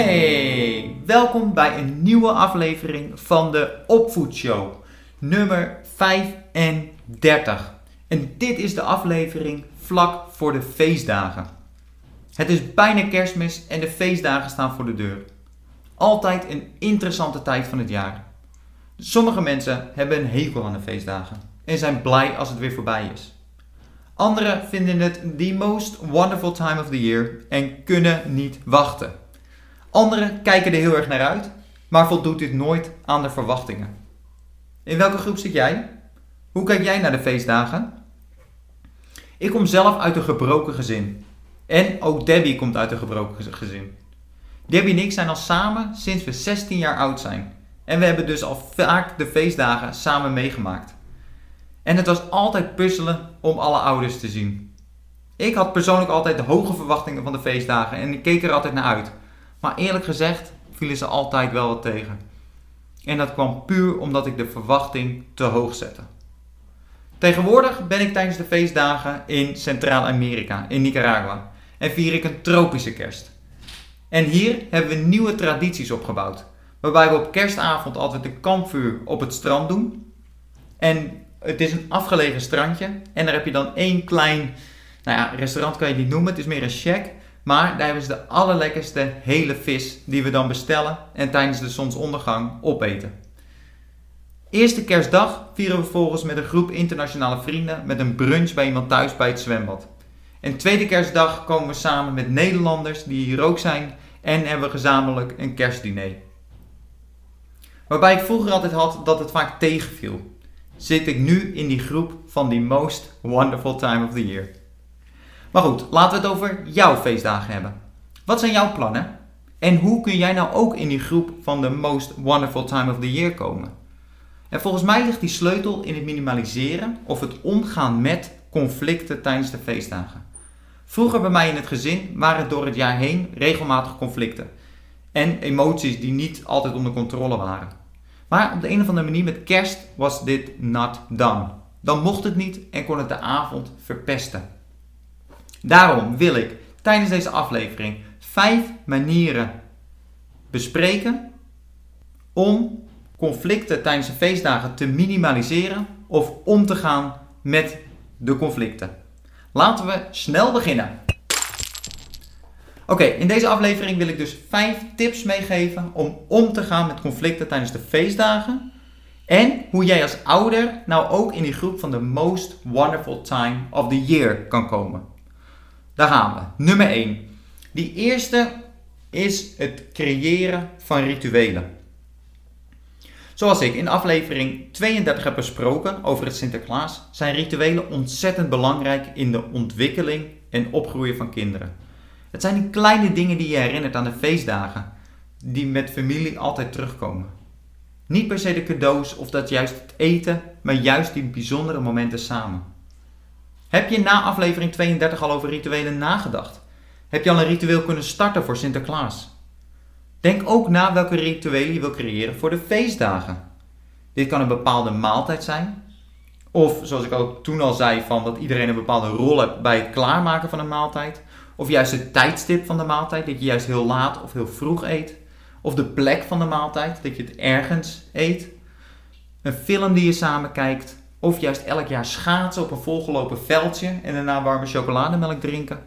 Hey, welkom bij een nieuwe aflevering van de Opvoedshow, nummer 35. En dit is de aflevering vlak voor de feestdagen. Het is bijna kerstmis en de feestdagen staan voor de deur. Altijd een interessante tijd van het jaar. Sommige mensen hebben een hekel aan de feestdagen en zijn blij als het weer voorbij is. Anderen vinden het the most wonderful time of the year en kunnen niet wachten. Anderen kijken er heel erg naar uit, maar voldoet dit nooit aan de verwachtingen. In welke groep zit jij? Hoe kijk jij naar de feestdagen? Ik kom zelf uit een gebroken gezin. En ook Debbie komt uit een gebroken gezin. Debbie en ik zijn al samen sinds we 16 jaar oud zijn. En we hebben dus al vaak de feestdagen samen meegemaakt. En het was altijd puzzelen om alle ouders te zien. Ik had persoonlijk altijd hoge verwachtingen van de feestdagen en ik keek er altijd naar uit. Maar eerlijk gezegd vielen ze altijd wel wat tegen. En dat kwam puur omdat ik de verwachting te hoog zette. Tegenwoordig ben ik tijdens de feestdagen in Centraal-Amerika, in Nicaragua, en vier ik een tropische kerst. En hier hebben we nieuwe tradities opgebouwd, waarbij we op kerstavond altijd een kampvuur op het strand doen. En het is een afgelegen strandje en daar heb je dan één klein, nou ja, restaurant kan je niet noemen, het is meer een shack. Maar daar hebben ze de allerlekkerste hele vis die we dan bestellen en tijdens de zonsondergang opeten. Eerste kerstdag vieren we vervolgens met een groep internationale vrienden met een brunch bij iemand thuis bij het zwembad. En tweede kerstdag komen we samen met Nederlanders die hier ook zijn en hebben we gezamenlijk een kerstdiner. Waarbij ik vroeger altijd had dat het vaak tegenviel, zit ik nu in die groep van die most wonderful time of the year. Maar goed, laten we het over jouw feestdagen hebben. Wat zijn jouw plannen? En hoe kun jij nou ook in die groep van de most wonderful time of the year komen? En volgens mij ligt die sleutel in het minimaliseren of het omgaan met conflicten tijdens de feestdagen. Vroeger bij mij in het gezin waren door het jaar heen regelmatig conflicten en emoties die niet altijd onder controle waren. Maar op de een of andere manier met kerst was dit not done. Dan mocht het niet en kon het de avond verpesten. Daarom wil ik tijdens deze aflevering vijf manieren bespreken om conflicten tijdens de feestdagen te minimaliseren of om te gaan met de conflicten. Laten we snel beginnen. Oké, in deze aflevering wil ik dus vijf tips meegeven om om te gaan met conflicten tijdens de feestdagen. En hoe jij als ouder nou ook in die groep van de most wonderful time of the year kan komen. Daar gaan we. Nummer 1. Die eerste is het creëren van rituelen. Zoals ik in aflevering 32 heb besproken over het Sinterklaas, zijn rituelen ontzettend belangrijk in de ontwikkeling en opgroeien van kinderen. Het zijn die kleine dingen die je herinnert aan de feestdagen, die met familie altijd terugkomen. Niet per se de cadeaus of dat juist het eten, maar juist die bijzondere momenten samen. Heb je na aflevering 32 al over rituelen nagedacht? Heb je al een ritueel kunnen starten voor Sinterklaas? Denk ook na welke rituelen je wil creëren voor de feestdagen. Dit kan een bepaalde maaltijd zijn. Of zoals ik ook toen al zei, van dat iedereen een bepaalde rol heeft bij het klaarmaken van een maaltijd. Of juist het tijdstip van de maaltijd, dat je juist heel laat of heel vroeg eet. Of de plek van de maaltijd, dat je het ergens eet. Een film die je samen kijkt. Of juist elk jaar schaatsen op een volgelopen veldje en daarna warme chocolademelk drinken.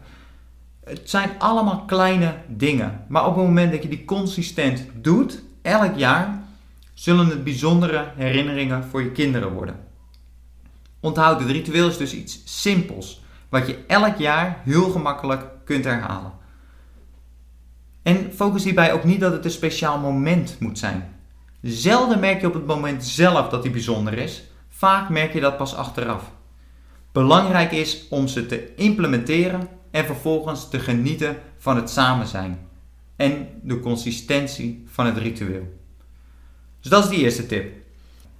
Het zijn allemaal kleine dingen. Maar op het moment dat je die consistent doet, elk jaar, zullen het bijzondere herinneringen voor je kinderen worden. Onthoud, het ritueel is dus iets simpels, wat je elk jaar heel gemakkelijk kunt herhalen. En focus hierbij ook niet dat het een speciaal moment moet zijn. Zelden merk je op het moment zelf dat die bijzonder is, vaak merk je dat pas achteraf. Belangrijk is om ze te implementeren en vervolgens te genieten van het samen zijn en de consistentie van het ritueel. Dus dat is de eerste tip.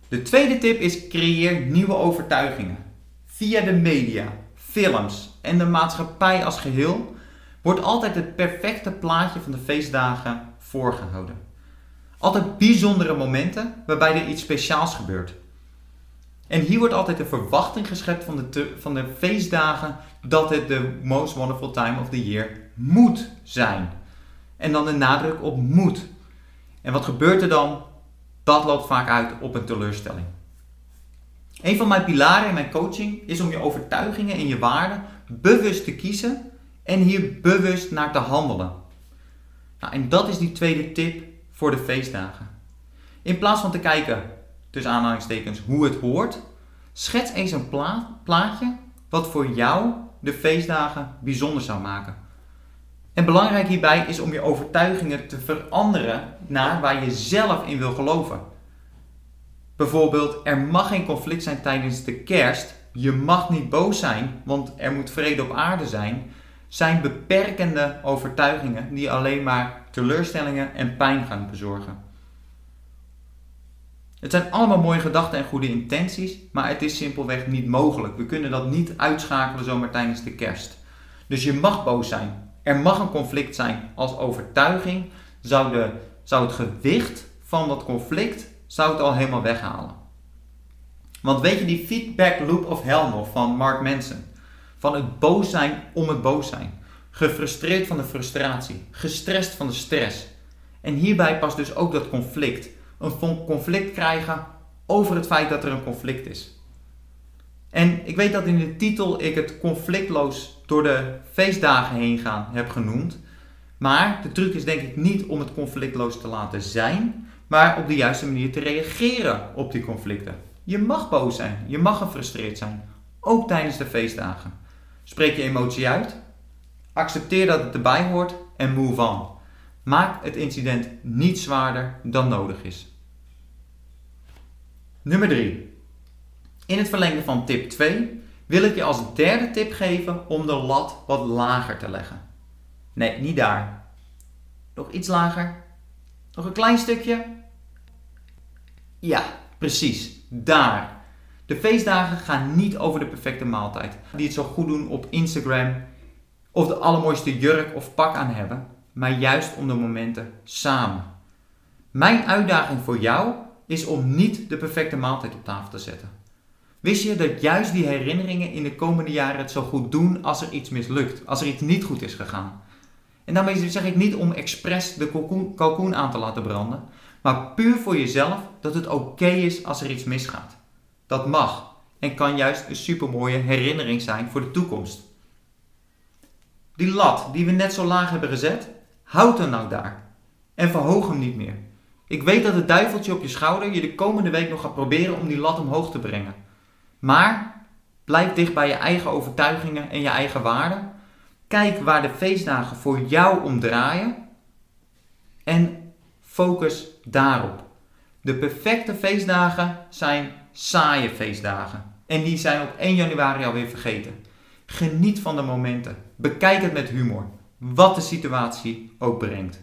De tweede tip is creëer nieuwe overtuigingen. Via de media, films en de maatschappij als geheel wordt altijd het perfecte plaatje van de feestdagen voorgehouden. Altijd bijzondere momenten waarbij er iets speciaals gebeurt. En hier wordt altijd de verwachting geschept van de, van de feestdagen dat het de most wonderful time of the year moet zijn. en dan de nadruk op moet. En wat gebeurt er dan? Dat loopt vaak uit op een teleurstelling. Een van mijn pilaren in mijn coaching is om je overtuigingen en je waarden bewust te kiezen en hier bewust naar te handelen. Nou, en dat is die tweede tip voor de feestdagen. In plaats van te kijken, tussen aanhalingstekens, hoe het hoort, schets eens een plaatje wat voor jou de feestdagen bijzonder zou maken. En belangrijk hierbij is om je overtuigingen te veranderen naar waar je zelf in wil geloven. Bijvoorbeeld, er mag geen conflict zijn tijdens de kerst. Je mag niet boos zijn, want er moet vrede op aarde zijn. Zijn beperkende overtuigingen die alleen maar teleurstellingen en pijn gaan bezorgen. Het zijn allemaal mooie gedachten en goede intenties, maar het is simpelweg niet mogelijk. We kunnen dat niet uitschakelen zomaar tijdens de kerst. Dus je mag boos zijn. Er mag een conflict zijn. Als overtuiging zou, de, zou het gewicht van dat conflict zou het al helemaal weghalen. Want weet je die feedback loop of hell van Mark Manson? Van het boos zijn om het boos zijn. Gefrustreerd van de frustratie. Gestrest van de stress. En hierbij past dus ook dat conflict. Een conflict krijgen over het feit dat er een conflict is. En ik weet dat in de titel ik het conflictloos door de feestdagen heen gaan heb genoemd. Maar de truc is denk ik niet om het conflictloos te laten zijn, maar op de juiste manier te reageren op die conflicten. Je mag boos zijn, je mag gefrustreerd zijn, ook tijdens de feestdagen. Spreek je emotie uit, accepteer dat het erbij hoort en move on. Maak het incident niet zwaarder dan nodig is. Nummer 3. In het verlengde van tip 2 wil ik je als derde tip geven om de lat wat lager te leggen. Nee, niet daar. Nog iets lager. Nog een klein stukje. Ja, precies. Daar. De feestdagen gaan niet over de perfecte maaltijd. Die het zo goed doen op Instagram. Of de allermooiste jurk of pak aan hebben. Maar juist om de momenten samen. Mijn uitdaging voor jou is om niet de perfecte maaltijd op tafel te zetten. Wist je dat juist die herinneringen in de komende jaren het zo goed doen als er iets mislukt, als er iets niet goed is gegaan? En daarmee zeg ik niet om expres de kalkoen aan te laten branden, maar puur voor jezelf dat het oké is als er iets misgaat. Dat mag en kan juist een supermooie herinnering zijn voor de toekomst. Die lat die we net zo laag hebben gezet, houd hem nou daar en verhoog hem niet meer. Ik weet dat het duiveltje op je schouder je de komende week nog gaat proberen om die lat omhoog te brengen. Maar blijf dicht bij je eigen overtuigingen en je eigen waarden. Kijk waar de feestdagen voor jou om draaien. En focus daarop. De perfecte feestdagen zijn saaie feestdagen. En die zijn op 1 januari alweer vergeten. Geniet van de momenten. Bekijk het met humor. Wat de situatie ook brengt.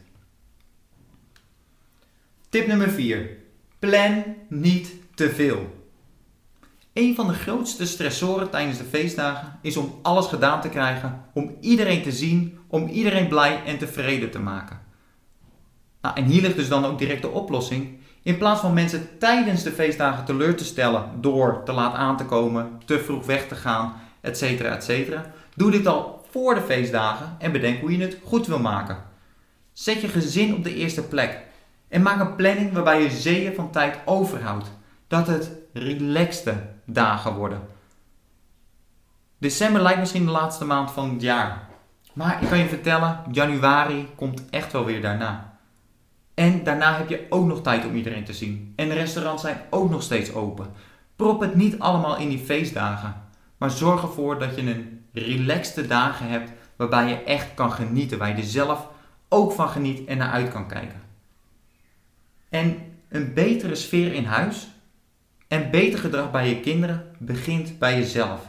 Tip nummer 4. Plan niet te veel. Een van de grootste stressoren tijdens de feestdagen is om alles gedaan te krijgen, om iedereen te zien, om iedereen blij en tevreden te maken. Nou, en hier ligt dus dan ook direct de oplossing. In plaats van mensen tijdens de feestdagen teleur te stellen door te laat aan te komen, te vroeg weg te gaan, etc. etc. Doe dit al voor de feestdagen en bedenk hoe je het goed wil maken. Zet je gezin op de eerste plek en maak een planning waarbij je zeeën van tijd overhoudt. Dat het relaxte dagen worden. December lijkt misschien de laatste maand van het jaar. Maar ik kan je vertellen, januari komt echt wel weer daarna. En daarna heb je ook nog tijd om iedereen te zien. En de restaurants zijn ook nog steeds open. Prop het niet allemaal in die feestdagen. Maar zorg ervoor dat je een relaxte dagen hebt waarbij je echt kan genieten. Waar je er zelf ook van geniet en naar uit kan kijken. En een betere sfeer in huis en beter gedrag bij je kinderen begint bij jezelf.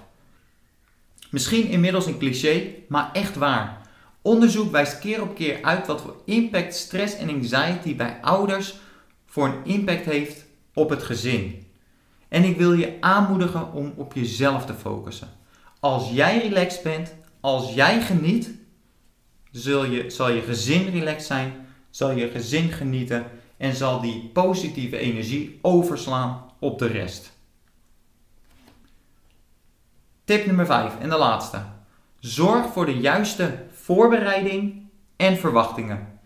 Misschien inmiddels een cliché, maar echt waar. Onderzoek wijst keer op keer uit wat voor impact stress en anxiety bij ouders voor een impact heeft op het gezin. En ik wil je aanmoedigen om op jezelf te focussen. Als jij relaxed bent, als jij geniet, zul je, zal je gezin relaxed zijn, zal je gezin genieten en zal die positieve energie overslaan op de rest. Tip nummer 5 en de laatste. Zorg voor de juiste voorbereiding en verwachtingen.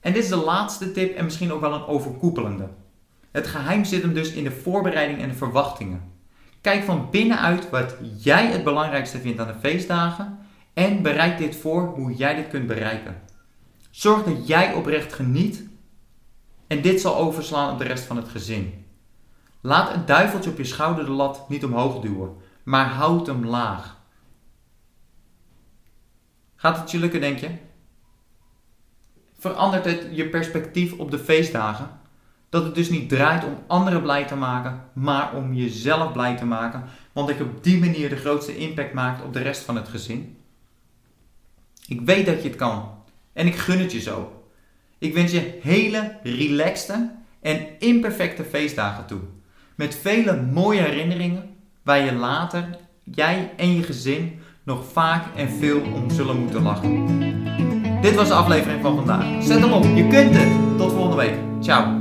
En dit is de laatste tip en misschien ook wel een overkoepelende. Het geheim zit hem dus in de voorbereiding en de verwachtingen. Kijk van binnenuit wat jij het belangrijkste vindt aan de feestdagen en bereid dit voor hoe jij dit kunt bereiken. Zorg dat jij oprecht geniet en dit zal overslaan op de rest van het gezin. Laat het duiveltje op je schouder de lat niet omhoog duwen, maar houd hem laag. Gaat het je lukken, denk je? Verandert het je perspectief op de feestdagen? Dat het dus niet draait om anderen blij te maken, maar om jezelf blij te maken, want ik op die manier de grootste impact maakt op de rest van het gezin? Ik weet dat je het kan en ik gun het je zo. Ik wens je hele relaxte en imperfecte feestdagen toe. Met vele mooie herinneringen waar je later, jij en je gezin, nog vaak en veel om zullen moeten lachen. Dit was de aflevering van vandaag. Zet hem op, je kunt het. Tot volgende week. Ciao.